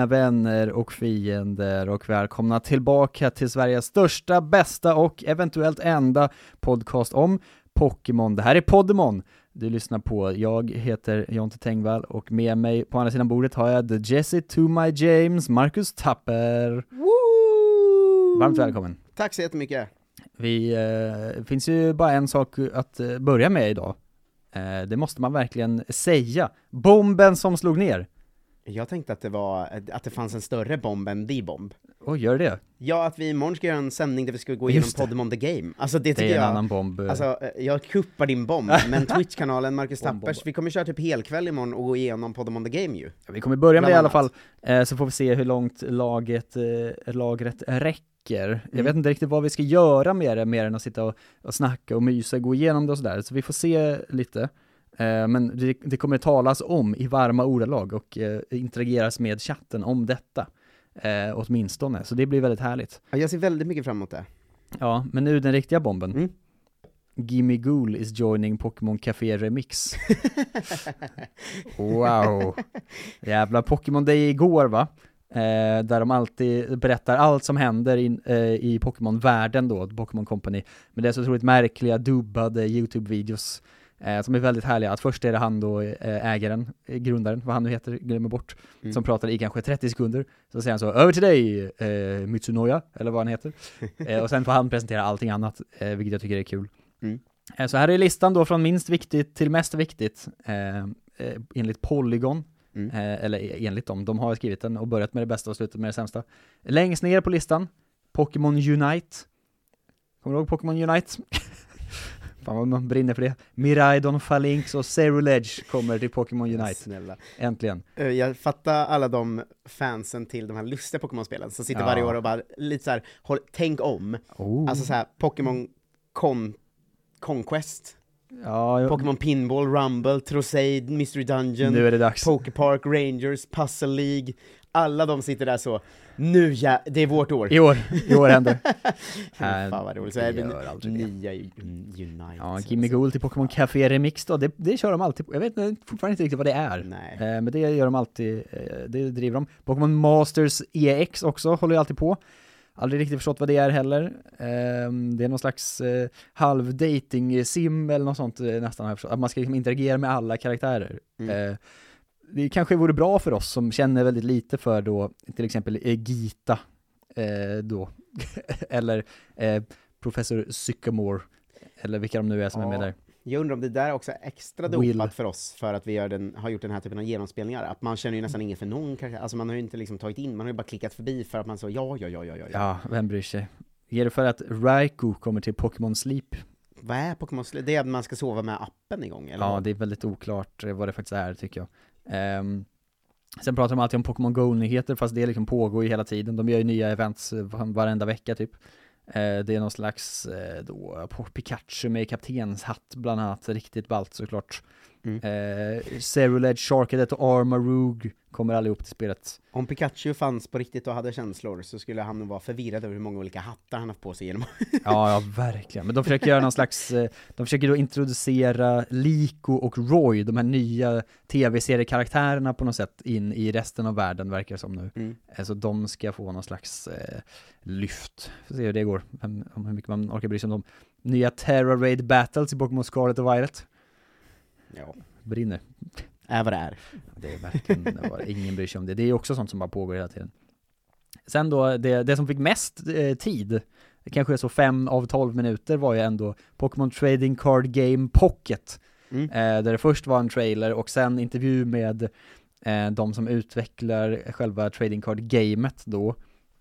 Mina vänner och fiender och välkomna tillbaka till Sveriges största, bästa och eventuellt enda podcast om Pokémon. Det här är Poddemon du lyssnar på. Jag heter Jonte Tengvall och med mig på andra sidan bordet har jag The Jesse to my James, Marcus Tapper. Woo! Varmt välkommen. Tack så jättemycket. Vi, eh, finns ju bara en sak att eh, börja med idag. Eh, det måste man verkligen säga. Bomben som slog ner. Jag tänkte att det var, att det fanns en större bomb än The Bomb. Och gör det? Ja, att vi imorgon ska göra en sändning där vi ska gå Just igenom det. Poddemon the Game. Alltså det Det tycker är en jag, annan bomb. alltså eh, jag kuppar din bomb, men Twitch-kanalen Marcus Bomb, bomb. Tappers, vi kommer köra typ helkväll imorgon och gå igenom Poddemon the Game ju. Ja, vi kommer börja med det i alla fall, eh, så får vi se hur långt laget, eh, lagret räcker. Jag Mm. vet inte riktigt vad vi ska göra med det, mer än att sitta och, och snacka och mysa, gå igenom det och sådär, så vi får se lite. Eh, men det, det kommer talas om i varma ordalag och eh, interageras med chatten om detta. Eh, åtminstone, så det blir väldigt härligt. Ja, jag ser väldigt mycket fram emot det. Ja, men nu den riktiga bomben. Mm. Gimme Ghoul is joining Pokémon Café Remix. Wow! Jävla Pokémon Day igår va? Eh, där de alltid berättar allt som händer in, eh, i Pokémon-världen då, Pokémon Company. Men det är så otroligt märkliga, dubbade YouTube-videos eh, som är väldigt härliga. Att först är det han då, eh, ägaren, grundaren, vad han nu heter, glömmer bort, Mm. som pratar i kanske 30 sekunder. Så säger han så, över till dig eh, Mitsunoya, eller vad han heter. eh, och sen får han presentera allting annat, eh, vilket jag tycker är kul. Mm. Eh, så här är listan då från minst viktigt till mest viktigt, eh, enligt Polygon. Mm. Eller enligt dem, de har skrivit den och börjat med det bästa och slutat med det sämsta. Längst ner på listan, Pokémon Unite. Kommer du ihåg Pokémon Unite? Fan vad man brinner för det. Miraidon, Falinx och Ceruledge kommer till Pokémon Unite, Snälla. äntligen. Eh, Jag fattar alla de fansen till de här lustiga Pokémon-spelen som sitter Ja. varje år och bara lite såhär, tänk om. Oh. Alltså såhär, Pokémon Con Conquest, ja, Pokémon Pinball, Rumble, Troseid, Mystery Dungeon. Poképark, Rangers, Puzzle League, alla de sitter där så, nu ja, det är vårt år. I år, i år händer. Fy Fan vad roligt, så det är det det. nya Un- Unite. Ja, Gimme Gold till Pokémon Café Remix då, det, det kör de alltid på. Jag vet fortfarande inte riktigt vad det är. Nej. Eh, men det gör de alltid, eh, det driver de. Pokémon Masters EX också håller ju alltid på. Aldrig riktigt förstått vad det är heller. Eh, det är någon slags eh, halv dating sim eller något sånt eh, nästan har jag förstått. Att man ska liksom interagera med alla karaktärer. Mm. Det kanske vore bra för oss som känner väldigt lite för då till exempel eh, Gita eh, då. eller eh, Professor Sycamore. Eller vilka de nu är som är med Ja. där. Jag undrar om det där är också extra Will. dopat för oss för att vi den, har gjort den här typen av genomspelningar, att man känner ju nästan inget för någon karaktär, alltså man har ju inte liksom tagit in, man har ju bara klickat förbi för att man så, ja, ja, ja, ja, ja. Ja, vem bryr sig? Är det för att Raikou kommer till Pokémon Sleep? Vad är Pokémon Sleep? Det är att man ska sova med appen igång, eller? Ja, det är väldigt oklart eh, vad det faktiskt är tycker jag. Um, sen pratar de alltid om Pokémon Go-nyheter, fast det liksom pågår ju hela tiden. De gör ju nya events eh, varenda vecka typ. Uh, det är någon slags uh, då, Pikachu med kaptenshatt bland annat, riktigt ballt såklart. Mm. Eh, Sharkadet och Armarouge kommer allihop till spelet. Om Pikachu fanns på riktigt och hade känslor så skulle han vara förvirrad över hur många olika hattar han haft på sig genom Ja, ja, verkligen. Men de försöker göra någon slags, eh, de försöker då introducera Liko och Roy, de här nya tv-seriekaraktärerna på något sätt, in i resten av världen, verkar det som nu. Mm. Eh, Så de ska få någon slags eh, lyft. Får se hur det går, om hur mycket man orkar bry sig om dem. Nya Terra Raid Battles i Pokémon Scarlet och Violet. Ja, Brinner. är vad det är. Det är verkligen, det var, ingen bryr sig om det. Det är också sånt som bara pågår hela tiden. Sen då, det, det som fick mest eh, tid, kanske så 5 av 12 minuter, var ju ändå Pokémon Trading Card Game Pocket. Mm. Eh, där det först var en trailer och sen intervju med eh, de som utvecklar själva Trading Card-gamet då.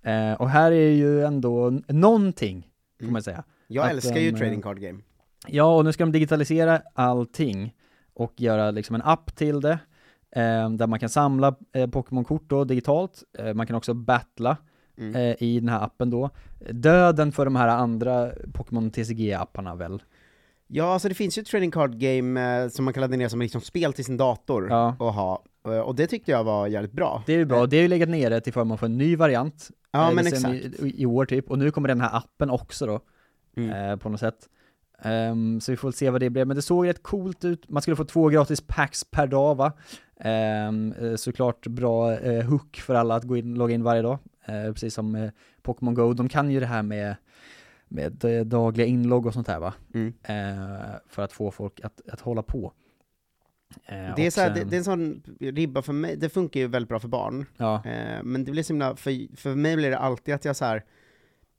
Eh, och här är ju ändå någonting, får Mm. man säga. Jag Att älskar de, ju eh, trading card game. Ja, och nu ska de digitalisera allting och göra liksom en app till det, eh, där man kan samla eh, Pokémon-kort då digitalt, eh, man kan också battla Mm. eh, i den här appen då. Döden för de här andra Pokémon TCG-apparna väl? Ja, alltså det finns ju ett trading card game eh, som man kan ladda ner som liksom spel till sin dator Ja. och ha, Eh, och det tyckte jag var jävligt bra. Det är ju bra, det är ju legat nere till förmån för en ny variant. Ja, men sen exakt. I, I år typ, och nu kommer den här appen också då, Mm. på något sätt. Ehm, så vi får se vad det blir, men det såg rätt coolt ut. Man skulle få två gratis packs per dag va? Eh, såklart bra eh, hook för alla att gå in, logga in varje dag, eh, precis som eh, Pokémon Go. De kan ju det här med, med dagliga inlogg och sånt här va? Mm. För att få folk att, att hålla på. Det är, så här, det, det är en sån ribba för mig, det funkar ju väldigt bra för barn, Ja, men det blir så himla, för, för mig blir det alltid att jag så här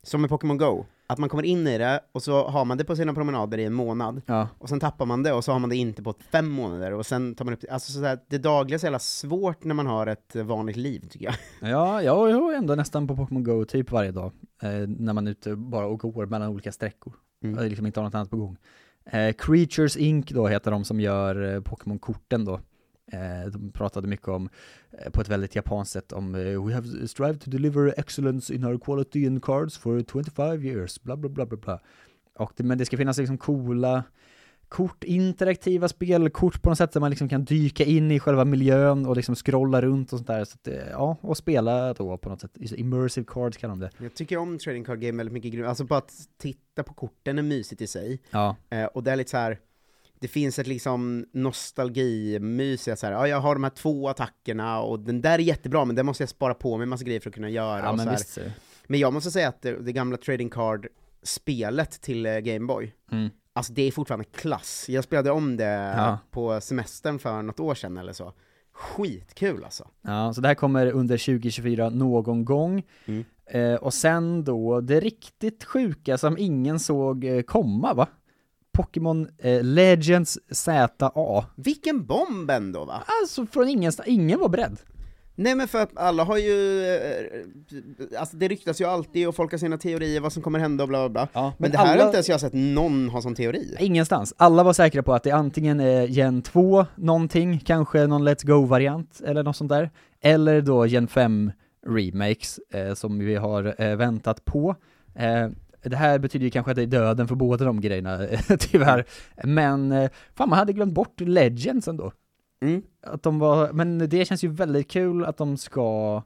som med Pokémon Go, att man kommer in i det, och så har man det på sina promenader i en månad, ja, och sen tappar man det, och så har man det inte på fem månader, och sen tar man upp det. Alltså så här, det dagliga är så jävla svårt när man har ett vanligt liv, tycker jag. ja, jag är ändå nästan på Pokémon Go typ varje dag, eh, när man är ute bara och går mellan olika sträckor. Mm. och liksom inte har något annat på gång. Eh, Creatures Inc då heter de som gör eh, Pokémon-korten då. Eh, de pratade mycket om, eh, på ett väldigt japanskt sätt, om eh, We have strived to deliver excellence in our quality in cards for 25 years, bla bla bla bla bla. Och det, men det ska finnas liksom coola kort, interaktiva spelkort på något sätt där man liksom kan dyka in i själva miljön och liksom scrolla runt och sånt där. Så att, ja, och spela då på något sätt. Immersive cards kallar de det. Jag tycker om trading card game väldigt mycket, alltså bara att titta på korten är mysigt i sig, Ja, eh, och det är lite så här. Det finns ett liksom nostalgimys att så här, ja jag har de här två attackerna, och den där är jättebra, men den måste jag spara på mig massa grejer för att kunna göra, ja men så visst. Men jag måste säga att det, det gamla trading card-spelet till eh, Gameboy, Mm. alltså det är fortfarande klass. Jag spelade om det Ja. på semestern för något år sedan eller så. Skitkul alltså. Ja, så det här kommer under 2024 någon gång. Mm. Eh, och sen då, det riktigt sjuka som ingen såg eh, komma va? Pokémon eh, Legends ZA. Vilken bomb ändå va? Alltså från ingenstans, ingen var beredd. Nej men för att alla har ju, eh, alltså det ryktas ju alltid och folk har sina teorier vad som kommer hända och bla bla bla. Ja, Men, det här har inte ens jag sett någon ha som teori. Ingenstans. Alla var säkra på att det antingen är Gen 2 någonting, kanske någon Let's Go-variant eller något sånt där, eller då Gen 5 remakes eh, som vi har eh, väntat på. Eh, det här betyder ju kanske att det är döden för båda de grejerna, tyvärr. Men eh, fan, man hade glömt bort Legends ändå. Mm. Att de var, men det känns ju väldigt kul att de ska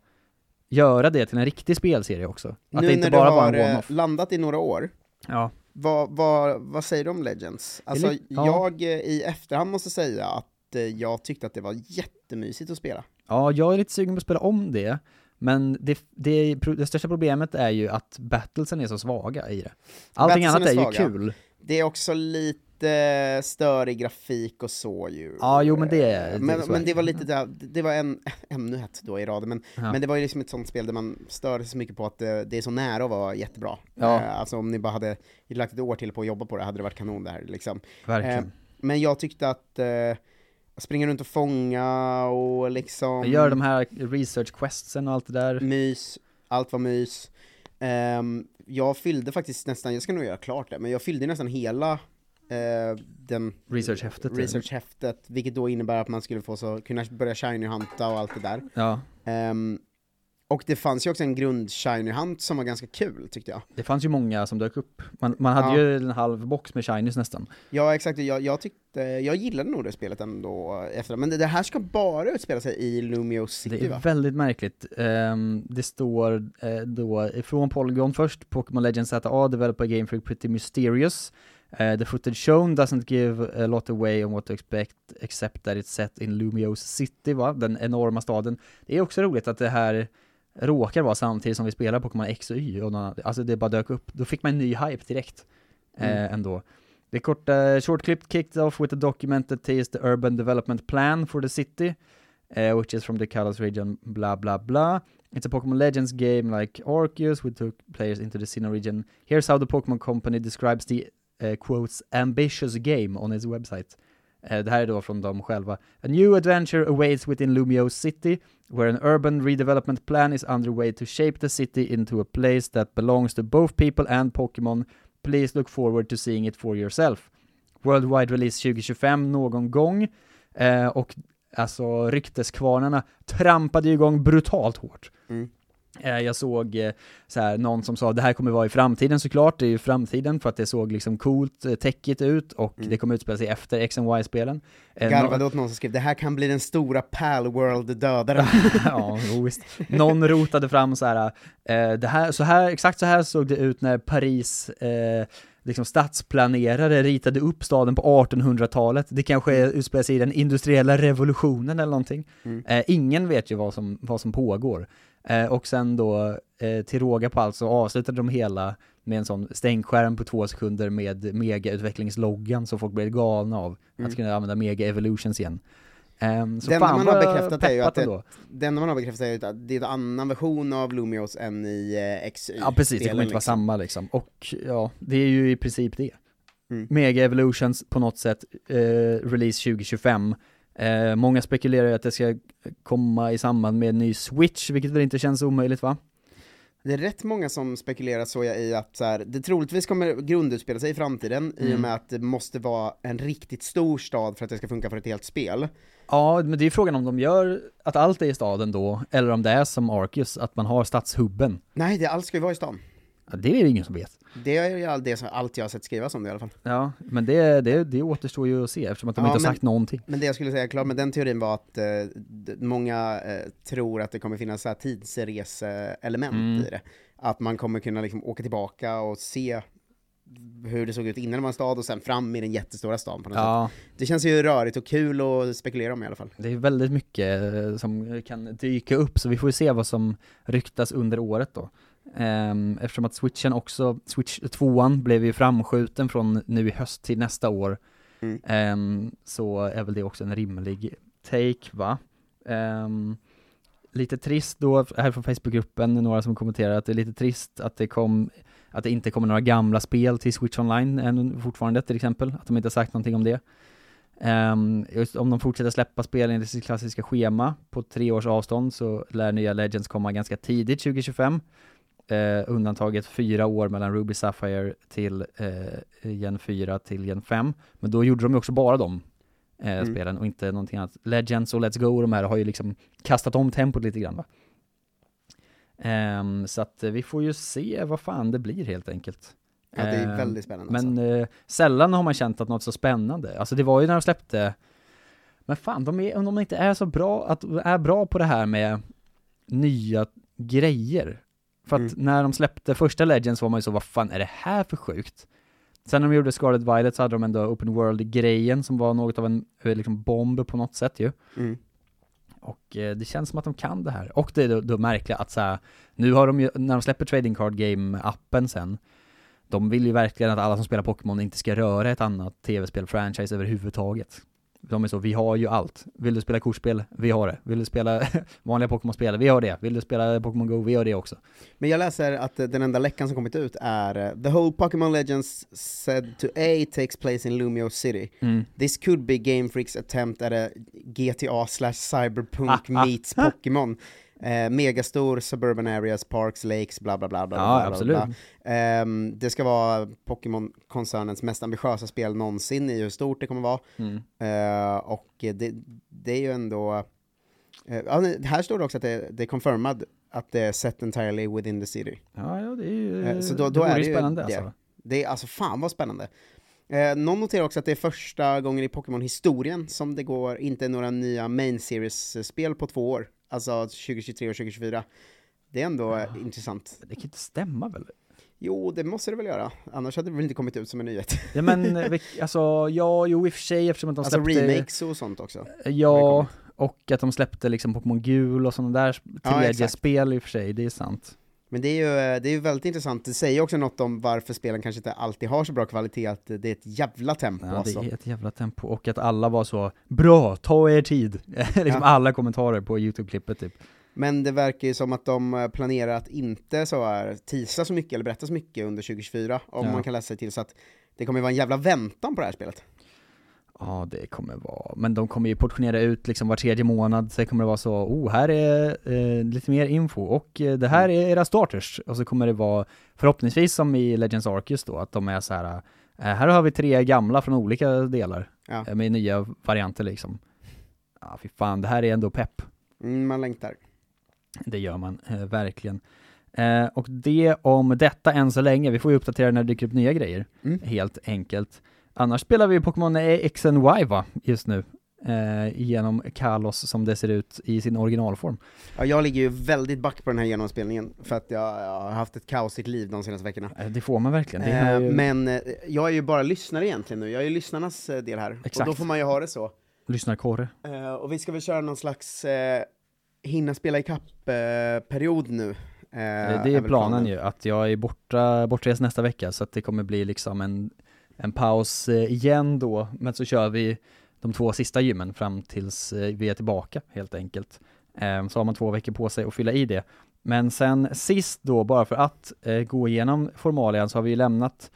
göra det till en riktig spelserie också. Att nu det inte bara var en eh, one-off. landat i några år, Ja. vad, vad, vad säger du om Legends? Alltså li- ja. jag eh, i efterhand måste säga att jag tyckte att det var jättemysigt att spela. Ja, jag är lite sugen på att spela om det, men det, det, det största problemet är ju att battlesen är så svaga i det. Allting Battlesen annat är, är ju kul. Det är också lite störig grafik och så ju. Ja, jo, men det är- det är Men, så men är det var lite där, det var en, ännu ett då i raden, men, Ja. men det var ju liksom ett sånt spel där man störde sig så mycket på att det, det är så nära att vara jättebra. Ja. Eh, alltså om ni bara hade lagt ett år till på att jobba på det hade det varit kanon det här liksom. Verkligen. Eh, men jag tyckte att eh, springa runt och fånga och liksom... Gör de här research questsen och allt det där. Mys, allt var mys. Ehm, jag fyllde faktiskt nästan, jag ska nog göra klart det, men jag fyllde nästan hela eh, den Researchhäftet. researchhäftet, vilket då innebär att man skulle få så, kunna börja shiny hunta och allt det där. Ja, Ehm, och det fanns ju också en grund shiny hunt som var ganska kul tyckte jag. det fanns ju många som dök upp. Man, man hade Ja. ju en halv box med shinies nästan. Ja exakt, jag, jag tyckte, jag gillade nog det spelet ändå efter, men det, det här ska bara utspela sig i Lumio City Det är va? väldigt märkligt. Ehm, det står eh, då från Polygon först, Pokémon Legends ZA, developer game for pretty mysterious. Eh, the footage shown doesn't give a lot away on what to expect, except that it's set in Lumios City, va? Den enorma staden. Det är också roligt att det här råkar vara samtidigt som vi spelar Pokémon X och Y, och någon, alltså det bara dök upp. Då fick man en ny hype direkt, eh, Mm. ändå. Det korta short clip kicked off with a document that is the urban development plan for the city. uh, which is from the Kalos region, blah blah blah. It's a Pokemon Legends game like Arceus, we took players into the Sinnoh region. Here's how the Pokemon Company describes the uh, quotes ambitious game on its website. Eh, det här är då från dem själva. A new adventure awaits within Lumio City, where an urban redevelopment plan is underway to shape the city into a place that belongs to both people and Pokémon. Please look forward to seeing it for yourself. Worldwide release 2025 någon gång. Eh, och alltså rykteskvarnarna trampade ju igång brutalt hårt. Mm. Eh, jag såg eh, så här, någon som sa det här kommer vara i framtiden såklart, det är ju framtiden för att det såg liksom coolt, eh, techigt ut och Mm. det kommer utspela sig efter X and Y-spelen. Garvade åt någon som skrev det här kan bli den stora Pal World-dödaren. ja, visst. Någon rotade fram så här, det här, så här, exakt så här såg det ut när Paris, eh, liksom stadsplanerare ritade upp staden på 1800-talet, det kanske är, utspelar sig i den industriella revolutionen eller någonting. Mm. Eh, ingen vet ju vad som, vad som pågår. Eh, och sen då, eh, till råga på allt så avslutade de hela med en sån stängskärm på två sekunder med mega-utvecklingsloggan så folk blev galna av Mm. att kunna använda mega-evolutions igen. Um, så enda fan man har bekräftat är ju att det- enda man har bekräftat är ju att det är en annan version av Lumios än i eh, XY. Ja precis, det kommer inte vara samma liksom. Och ja, det är ju i princip det. Mm. Mega Evolutions på något sätt, eh, release 2025. Eh, många spekulerar ju att det ska komma i samband med en ny Switch, vilket väl inte känns omöjligt va? Det är rätt många som spekulerar så jag i att så här, det troligtvis kommer grundutspela sig i framtiden i och Mm. med att det måste vara en riktigt stor stad för att det ska funka för ett helt spel. Ja, men det är frågan om de gör att allt är i staden då, eller om det är som Arceus, att man har stadshubben. Nej, det allt ska ju vara i stan. Ja, det är det ingen som vet. Det är ju all- det som, allt jag har sett skrivas om det i alla fall. Ja, men det, det, det återstår ju att se eftersom att de Ja, inte har men- sagt någonting. Men det jag skulle säga klart med den teorin var att eh, många eh, tror att det kommer finnas så här tidsreseelement Mm. i det. Att man kommer kunna liksom åka tillbaka och se hur det såg ut innan det var en stad och sen fram i den jättestora stan på något sätt. Ja, Det känns ju rörigt och kul att spekulera om i alla fall. det är väldigt mycket eh, som kan dyka upp, så vi får ju se vad som ryktas under året då. Ehm, eftersom att switchen också, switch 2 blev ju framskjuten från nu i höst till nästa år, Mm. Ehm, så är väl det också en rimlig take va? Ehm, lite trist då, här från Facebookgruppen, några som kommenterar att det är lite trist att det kom att det inte kommer några gamla spel till Switch Online än fortfarande till exempel, att de inte har sagt någonting om det. Just om de fortsätter släppa spel enligt sitt klassiska schema på tre års avstånd så lär nya Legends komma ganska tidigt 2025. Eh, undantaget fyra år mellan Ruby Sapphire till eh, Gen 4 till Gen 5. Men då gjorde de ju också bara de eh, Mm. spelen och inte någonting annat. Legends och Let's Go och de här har ju liksom kastat om tempot lite grann va. Ehm, så att eh, vi får ju se vad fan det blir helt enkelt. Ja, det är Ehm, väldigt spännande Men alltså. eh, sällan har man känt att något så spännande, alltså det var ju när de släppte Men fan, de är, om de inte är så bra, att är bra på det här med nya grejer För att Mm. när de släppte första Legends var man ju så, vad fan är det här för sjukt? Sen när de gjorde Scarlet Violet så hade de ändå Open World-grejen som var något av en eh, liksom bomb på något sätt ju Mm. och eh, det känns som att de kan det här. Och det är då, då märkliga att så här, nu har de ju, när de släpper Trading Card Game-appen sen, de vill ju verkligen att alla som spelar Pokémon inte ska röra ett annat tv-spel-franchise överhuvudtaget. De är så, vi har ju allt. Vill du spela kortspel? Vi har det. Vill du spela vanliga Pokémon-spel? Vi har det. Vill du spela Pokémon Go? Vi har det också. Men jag läser att eh, den enda läckan som kommit ut är eh, The whole Pokémon Legends said to A takes place in Lumio City. Mm. This could be Game Freaks attempt at a GTA slash cyberpunk Ah, ah. meets Pokémon. Eh, megastor suburban areas, parks, lakes, bla bla bla bla Ja, bla, bla, absolut. bla. Ehm, det ska vara Pokémon-koncernens mest ambitiösa spel någonsin i hur stort det kommer vara. Mm. Eh, och det, det är ju ändå... eh, ja, här står det också att det, det är confirmad att det är set entirely within the city. Ja, ja, det är ju, Eh, så då- det då vore är det ju spännande det. alltså. Det är alltså fan vad spännande. Eh, någon noterar också att det är första gången i Pokémon-historien som det går inte några nya main series-spel på två år. Alltså 2023 och 2024. Det är ändå eh, intressant. Det kan inte stämma väl? Jo, det måste det väl göra. Annars hade det väl inte kommit ut som en nyhet. Ja men, eh, alltså, ja, jo i och för sig eftersom att de Alltså släppte remakes och sånt också. det Ja, och att de släppte liksom Pokémon Gul och sådana där Ja, tredje exakt. spel i och för sig, det är sant. Men det är ju det är ju väldigt intressant. Det säger också något om varför spelen kanske inte alltid har så bra kvalitet, att det är ett jävla tempo Ja, det alltså. är ett jävla tempo, och att alla var så Bra, ta er tid! liksom Ja. alla kommentarer på YouTube-klippet typ. Men det verkar ju som att de eh, planerar att inte så här tisa så mycket eller berätta så mycket under 2024, om Ja. man kan läsa sig till, så att det kommer vara en jävla väntan på det här spelet. Ja, det kommer vara, men de kommer ju portionera ut liksom var tredje månad, så kommer det vara så, oh, här är eh, lite mer info, och eh, det här är era starters, och så kommer det vara förhoppningsvis som i Legends Arceus då, att de är så här. eh, här har vi tre gamla från olika delar, Ja. eh, med nya varianter liksom. Ja, fy fan, det här är ändå pepp. Mm, man längtar. Det gör man, eh, verkligen. Eh, och det om detta än så länge, vi får ju uppdatera när det dyker upp nya grejer, Mm. helt enkelt. Annars spelar vi Pokémon X and Y va, just nu. eh, genom Kalos som det ser ut i sin originalform. Ja, jag ligger ju väldigt back på den här genomspelningen, för att jag, jag har haft ett kaosigt liv de senaste veckorna. Eh, Det får man verkligen. Eh, är ju, Men eh, jag är ju bara lyssnare egentligen nu, jag är ju lyssnarnas eh, del här. Och Exakt. då får man ju ha det så. lyssnarkåre. Eh, och vi ska väl köra någon slags hinna spela ikapp-period nu. Det är väl planen ju, att jag är borta, bortrest nästa vecka, så att det kommer bli liksom en, en paus eh, igen då, men så kör vi de två sista gymmen fram tills eh, vi är tillbaka helt enkelt. Eh, Så har man två veckor på sig att fylla i det. Men sen sist då, bara för att eh, gå igenom formalian, så har vi lämnat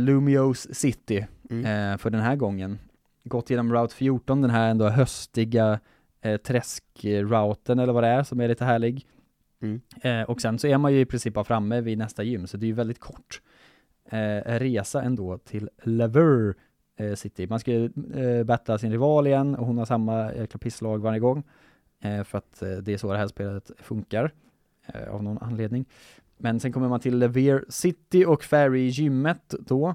Lumios City Mm. för den här gången. Gått genom Route 14, den här ändå höstiga eh, träskrouten eller vad det är, som är lite härlig. Mm. Och sen så är man ju i princip bara framme vid nästa gym, så det är ju väldigt kort eh, resa ändå till Lever eh, City. Man ska ju eh, battla sin rival igen och hon har samma jäkla pisslag varje gång. Eh, för att eh, det är så det här spelet funkar. Eh, av någon anledning. Men sen kommer man till Lever City och Fairy-gymmet då.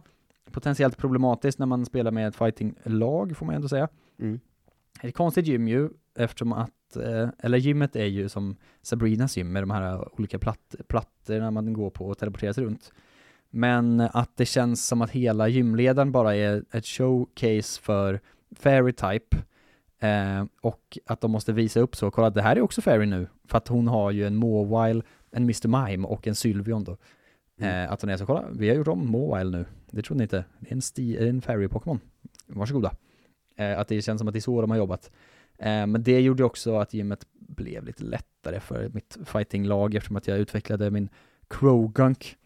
Potentiellt problematiskt när man spelar med ett fighting-lag, får man ändå säga. Mm. Ett konstigt gym ju, eftersom att, eller gymmet är ju som Sabrinas gym med de här olika platt, plattorna man går på och teleporteras runt. Men att det känns som att hela gymledaren bara är ett showcase för Fairy Type. Eh, och att de måste visa upp så, kolla det här är också Fairy nu. För att hon har ju en Mawile, en Mr. Mime och en Sylveon då. Mm. Eh, att hon är så, kolla, vi har gjort om Mawile nu. Det trodde ni inte. Det är en, sti- en Fairy-Pokémon. Varsågoda. Eh, att det känns som att det är så de har jobbat. Eh, men det gjorde också att gymmet blev lite lättare för mitt fighting-lag eftersom att jag utvecklade min Krogunk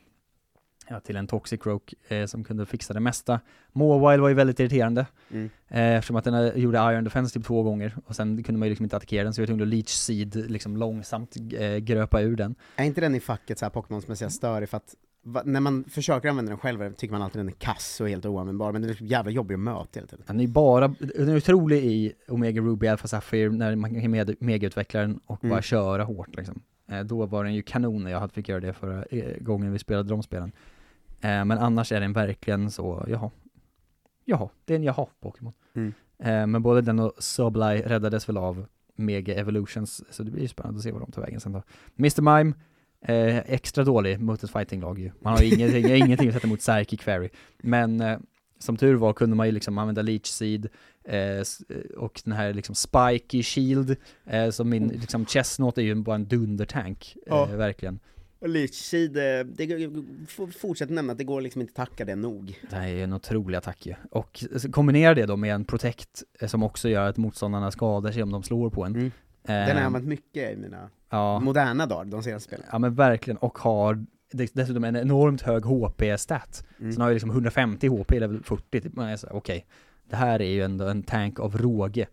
ja, till en Toxic Croak eh, som kunde fixa det mesta. Mawile var ju väldigt irriterande Mm. eh, eftersom att den gjorde Iron Defense typ två gånger och sen kunde man ju liksom inte attackera den så jag var tvungen att Leech Seed liksom långsamt eh, gröpa ur den. Är inte den i facket så här Pokémon som är så här störig för att va, när man försöker använda den själv tycker man alltid den är kass och helt oanvändbar, men den är jävla jobbig att möta hela tiden. Den är bara, den är otrolig i Omega Ruby Alpha Sapphire när man kan med, megautveckla den och Mm. bara köra hårt liksom. Eh, då var den ju kanon när jag fick göra det förra eh, gången vi spelade de spelen. Eh, men annars är den verkligen så, jaha. Jaha, det är en jaha-Pokémon. Mm. Eh, men både den och Sublime räddades väl av Mega Evolutions, så det blir ju spännande att se vad de tar vägen sen då. Mr. Mime, eh, extra dålig mot ett fighting-lag ju. Man har ingenting, ingenting att sätta mot Psychic Fairy. Men eh, som tur var kunde man ju liksom använda Leech Seed eh, s- och den här liksom Spiky Shield, eh, som min liksom Chestnut är ju bara en dundertank, eh, Ja. verkligen. Och eh, det, fortsätt nämna att det går liksom inte tacka det nog. Det är en otrolig attack ju. Och kombinera det då med en Protect eh, som också gör att motståndarna skadar sig om de slår på en. Mm. Eh, Den har jag använt mycket i mina ja, moderna dagar, de senaste spelen. ja men verkligen, och har dess- dessutom en enormt hög HP-stat. Mm. Sen har ju liksom 150 HP, level 40, typ. man är så här, okej, det här är ju ändå en tank av råge.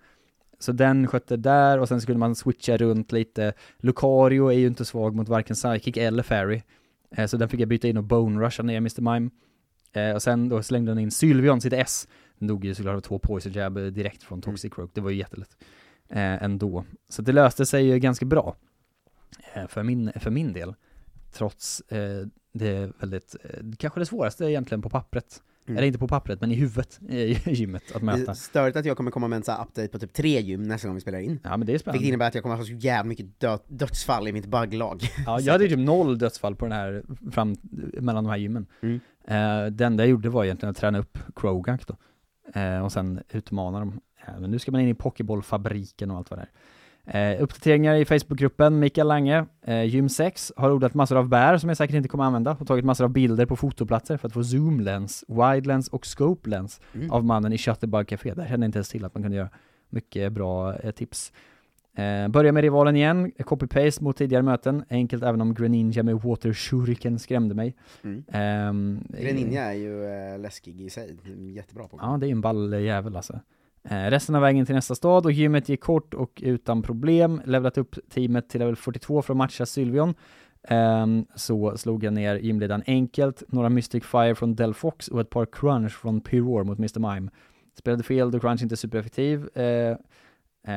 Så den skötte där, och sen skulle man switcha runt lite. Lucario är ju inte svag mot varken Psychic eller Fairy. Eh, så den fick jag byta in och Bone Rusha ner Mr. Mime. Eh, och sen då slängde den in Sylveon, sitt S. Den dog ju såklart av två Poison Jab eh, direkt från Toxic Croak, det var ju jättelätt. Eh, ändå. Så det löste sig ju ganska bra. För, min, för min del. Trots det väldigt, kanske det svåraste egentligen på pappret. Mm. Eller inte på pappret, men i huvudet i gymmet att möta. störigt att jag kommer komma med en sån här update på typ tre gym nästa gång vi spelar in. Ja men det är Vilket spännande. innebär att jag kommer ha så jävla mycket dö dödsfall i mitt bugglag. Ja, jag hade typ noll dödsfall på den här, fram, mellan de här gymmen. Mm. Eh, det enda jag gjorde var egentligen att träna upp Krogunk då. Eh, och sen utmana dem. Eh, men nu ska man in i Pokébollfabriken och allt vad det är. Eh, uppdateringar i Facebookgruppen, Mikael Lange, eh, Gym 6, har odlat massor av bär som jag säkert inte kommer använda och tagit massor av bilder på fotoplatser för att få zoom lens, wide lens och scope lens Mm. av mannen i Shutterbug Café. Där kände jag inte ens till att man kunde göra mycket bra eh, tips. Eh, börja med rivalen igen, copy-paste mot tidigare möten, enkelt även om Greninja med Water Shuriken skrämde mig. Mm. Ehm, Greninja är ju eh, läskig i sig, jättebra på. Ja, det är en ball jävel alltså. Eh, resten av vägen till nästa stad och gymmet gick kort och utan problem. Levlat upp teamet till level 42 för att matcha Sylvion. Um, ehm, så slog jag ner gymledaren enkelt, några Mystic Fire från Delfox och ett par Crunch från Pyror mot Mr. Mime. Spelade fel då Crunch inte är supereffektiv. uh,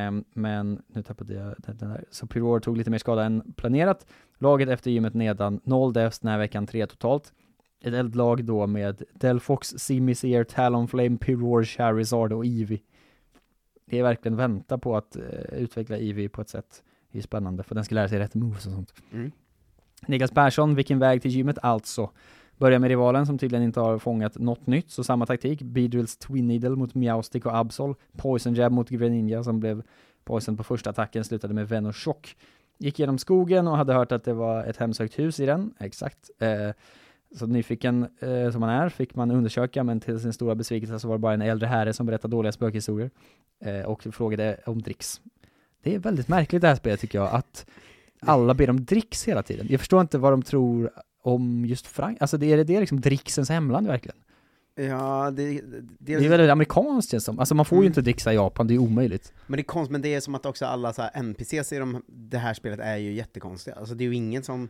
um, men nu tappade jag den den där. Så Pyror tog lite mer skada än planerat. Laget efter gymmet nedan, 0 deaths den här veckan, 3 totalt. Ett eldlag då med Delphox, Simisear, Talonflame, Pyror, Charizard och Eevee det är verkligen vänta på att uh, utveckla Eevee på ett sätt, det är spännande, för den ska lära sig rätt moves och sånt. Mm. Niklas Persson, vilken väg till gymmet alltså? Börjar med rivalen som tydligen inte har fångat något nytt, så samma taktik. Beedrills Twin Needle mot Meowstick och Absol. Poison Jab mot Greninja som blev Poison på första attacken, slutade med Venoshock. Gick genom skogen och hade hört att det var ett hemsökt hus i den, exakt. Eh, så nyfiken eh, som man är fick man undersöka, men till sin stora besvikelse så var det bara en äldre herre som berättade dåliga spökhistorier eh, och frågade om dricks. Det är väldigt märkligt det här spelet tycker jag, att alla ber om dricks hela tiden. Jag förstår inte vad de tror om just Frank, alltså det är det liksom dricksens hemland verkligen? Ja, det, det, Det är väldigt amerikanskt känns som, alltså man får ju Mm. inte dricksa i Japan, det är omöjligt. Men det är konstigt, men det är som att också alla så NPCs i de, det här spelet är ju jättekonstiga. Alltså det är ju ingen som,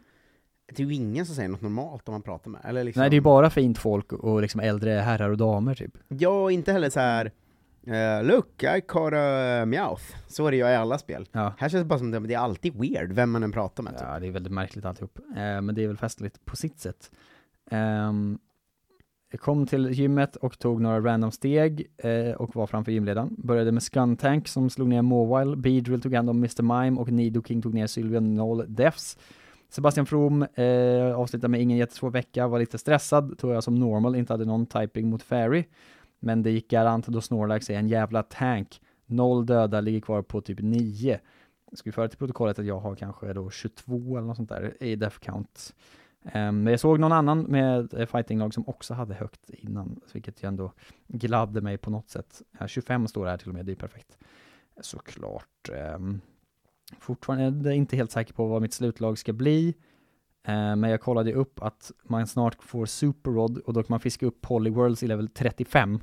det är ju ingen som säger något normalt om man pratar med. Eller liksom, Nej det är ju bara fint folk och liksom äldre herrar och damer typ. Ja, inte heller så här. eh, look, I caught a meowth. Så är det ju i alla spel. Ja. Här känns det bara som det, det är alltid weird, vem man än pratar med. Typ. Ja, det är väldigt märkligt alltihop. Eh, men det är väl festligt på sitt sätt. Ehm, jag kom till gymmet och tog några random steg eh, och var framför gymledaren. Började med Skuntank som slog ner Mobile, Beedrill tog hand om Mr. Mime och Nido King tog ner Sylvia Noll Defs. Sebastian From eh, avslutade med ingen jättesvår vecka, var lite stressad, tror jag som normal, inte hade någon typing mot Ferry. Men det gick garant då Snorlax är en jävla tank. Noll döda, ligger kvar på typ 9. Jag vi föra till protokollet att jag har kanske då 22 eller något sånt där i death count. Ehm, men jag såg någon annan med eh, fightinglag som också hade högt innan, vilket ju ändå gladde mig på något sätt. 25 står det här till och med, det är perfekt. Såklart. Um, fortfarande inte helt säker på vad mitt slutlag ska bli. Eh, men jag kollade upp att man snart får Superrod och då kan man fiska upp Polyworlds i level 35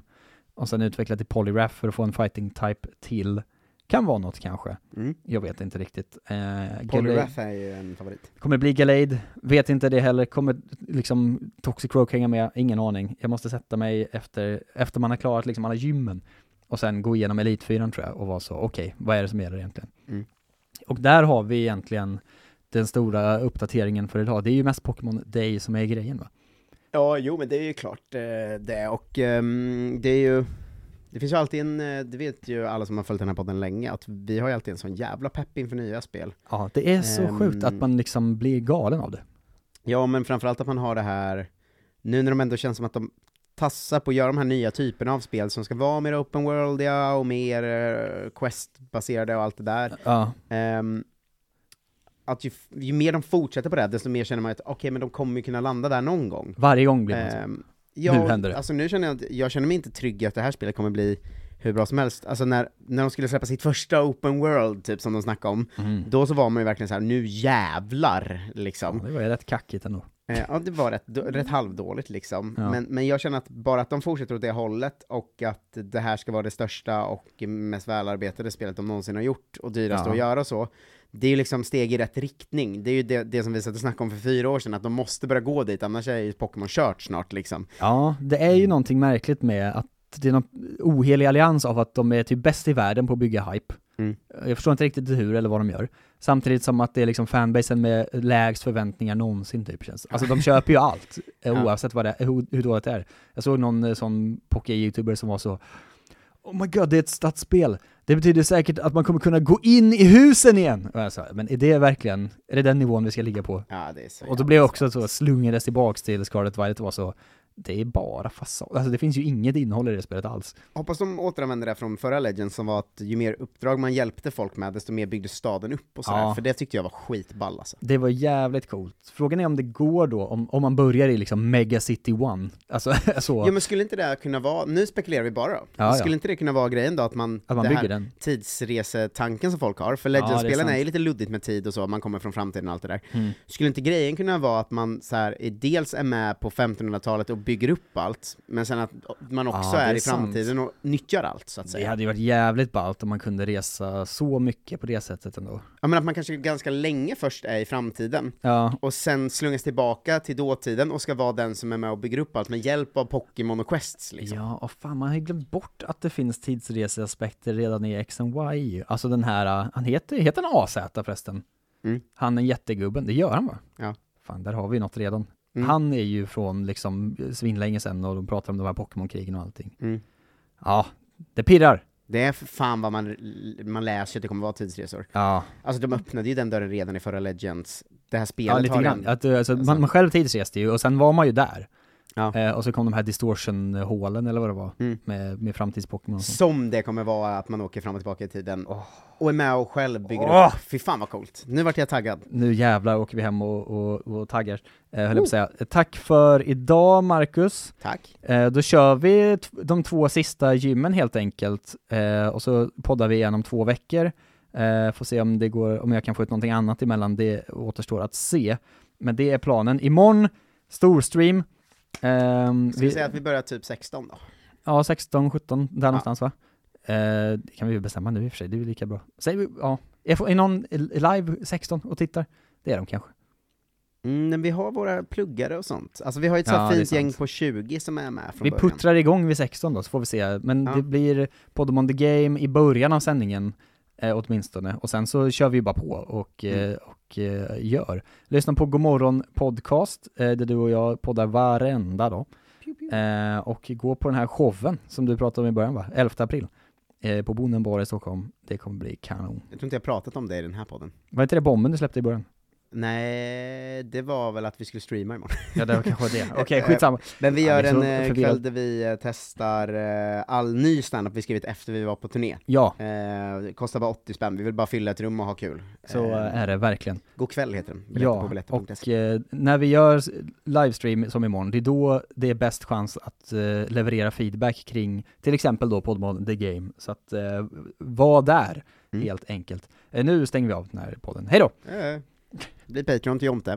och sen utveckla till Polyraff för att få en fighting type till. Kan vara något kanske. Mm. Jag vet inte riktigt. Eh, Polyrath är ju en favorit. Kommer bli Gallade? Vet inte det heller. Kommer liksom Toxic Rogue hänga med? Ingen aning. Jag måste sätta mig efter, efter man har klarat liksom alla gymmen och sen gå igenom Elitfyran tror jag och vara så, okej, vad är det som gäller egentligen? Mm. Och där har vi egentligen den stora uppdateringen för idag. Det är ju mest Pokémon Day som är grejen va? Ja, jo men det är ju klart eh, det, och ehm, det är ju det finns ju alltid en, eh, det vet ju alla som har följt den här podden länge, att vi har ju alltid en sån jävla pepp inför nya spel. Ja, det är så Ehm. sjukt att man liksom blir galen av det. Ja, men framförallt att man har det här, nu när de ändå känns som att de tassar på att göra de här nya typerna av spel som ska vara mer open worldiga och mer eh, quest-baserade och allt det där. Ja, Ehm, att ju, ju mer de fortsätter på det, desto mer känner man att okej, men de kommer ju kunna landa där någon gång. varje gång blir man så. Ehm, ja, Nu händer det. Alltså nu känner jag att, jag känner mig inte trygg i att det här spelet kommer bli hur bra som helst. Alltså när, när de skulle släppa sitt första open world, typ som de snackade om, Mm. då så var man ju verkligen så här: nu jävlar, liksom. Ja, det var ju rätt kackigt ändå. Eh, Ja, det var rätt, rätt halvdåligt liksom. Ja. Men, men jag känner att bara att de fortsätter åt det hållet och att det här ska vara det största och mest välarbetade spelet de någonsin har gjort och dyraste Ja. att göra så. Det är ju liksom steg i rätt riktning. Det är ju det, det som vi satt och snackade om för fyra år sedan, att de måste börja gå dit, annars är ju Pokémon kört snart liksom. Ja, det är ju någonting märkligt med att det är någon ohelig allians av att de är typ bäst i världen på att bygga hype. Mm. Jag förstår inte riktigt hur eller vad de gör. Samtidigt som att det är liksom fanbasen med lägst förväntningar någonsin typ känns. Alltså de köper ju allt, eh, oavsett vad det är, hur, hur dåligt det är. Jag såg någon eh, sån poké-youtuber som var så Oh my god, det är ett stadsspel. Det betyder säkert att man kommer kunna gå in i husen igen! Och jag sa, men är det verkligen, är det den nivån vi ska ligga på? Ja, det är så Och då blev jag också så slungades tillbaks till Scarlet Violet och var så det är bara fasad, alltså det finns ju inget innehåll i det spelet alls. Hoppas de återanvänder det från förra Legends som var att ju mer uppdrag man hjälpte folk med, desto mer byggdes staden upp och sådär, Ja. för det tyckte jag var skitball alltså. Det var jävligt coolt. Frågan är om det går då, om, om man börjar i liksom Mega City One, alltså så, Ja men skulle inte det kunna vara, nu spekulerar vi bara då, Ja, skulle ja. inte det kunna vara grejen då att man, att man det bygger här den. tidsresetanken som folk har, för är Legends-spelen är, sant. ju lite luddigt med tid och så, man kommer från framtiden och allt det där. Mm. Skulle inte grejen kunna vara att man så här, är- dels är med på 1500-talet och bygger upp allt, men sen att man också Ja, det är, är i sant. framtiden och nyttjar allt så att Det säga. hade ju varit jävligt ballt om man kunde resa så mycket på det sättet ändå. Ja men att man kanske ganska länge först är i framtiden, Ja, och sen slungas tillbaka till dåtiden och ska vara den som är med och bygger upp allt med hjälp av Pokémon och Quests liksom. ja, och fan man har ju glömt bort att det finns tidsreseaspekter redan i X and Y. Alltså den här, uh, han heter, heter han AZ förresten? Mm. Han är jättegubben, det gör han va? Ja. Fan, där har vi något redan. Mm. Han är ju från liksom svinlänge sedan och de pratar om de här Pokémon-krigen och allting. Mm. Ja, det pirrar. Det är för fan vad man, man läser att det kommer vara tidsresor. Ja, Alltså de öppnade ju den dörren redan i förra Legends. Det här spelet ja lite har grann. en... Att, eh, alltså, alltså- man, man själv tidsreste ju, och sen var man ju där. Ja. Eh, och så kom de här distortion-hålen eller vad det var, Mm. med, med framtids-Pokémon. Som det kommer vara att man åker fram och tillbaka i tiden, Åh. och är med och själv bygger Åh. upp. Fy fan vad coolt. Nu vart jag taggad. Nu jävlar åker vi hem och, och, och taggar, eh, höll jag på att säga. Tack för idag Marcus. Tack. Eh, då kör vi de två sista gymmen helt enkelt, eh, och så poddar vi igen om två veckor. Eh, får se om det går, om jag kan få ut någonting annat emellan, det återstår att se. Men det är planen. Imorgon, storstream. Ehm, Ska vi säga att vi börjar typ 16 då? Ja, 16, 17, där någonstans va? Eh, det kan vi ju bestämma nu i och för sig, det är ju lika bra. Säger vi, ja. Är, är någon live 16 och tittar? Det är de kanske. Mm, men vi har våra pluggare och sånt. Alltså vi har ju ett Ja, så fint gäng på 20 som är med från Vi början. puttrar igång vid 16 då, så får vi se. Men Ja. det blir Podem the Game i början av sändningen, eh, åtminstone. Och sen så kör vi bara på och, eh, Mm. och eh, gör. Lyssna på Godmorgon Podcast, eh, där du och jag poddar varenda dag. Eh, och gå på den här showen som du pratade om i början va? 11 april. Eh, på Bonden bar i Stockholm. Det kommer bli kanon. Jag tror inte jag pratat om det i den här podden. Var inte det bomben du släppte i början? Nej, det var väl att vi skulle streama imorgon. Ja, det var kanske det. Okej, skitsamma. Men vi Ja, gör så en eh, kväll där vi eh, testar eh, all ny standup vi skrivit efter vi var på turné. Ja, Eh, det kostar bara 80 spänn, vi vill bara fylla ett rum och ha kul. så Eh, är det verkligen. God kväll heter den, biljetter Ja, på och eh, när vi gör livestream som imorgon, det är då det är bäst chans att eh, leverera feedback kring till exempel då Podmod The Game. Så att eh, var där, Mm. helt enkelt. Eh, nu stänger vi av den här podden. Hej då! Eh, bli Patreon till Jonte.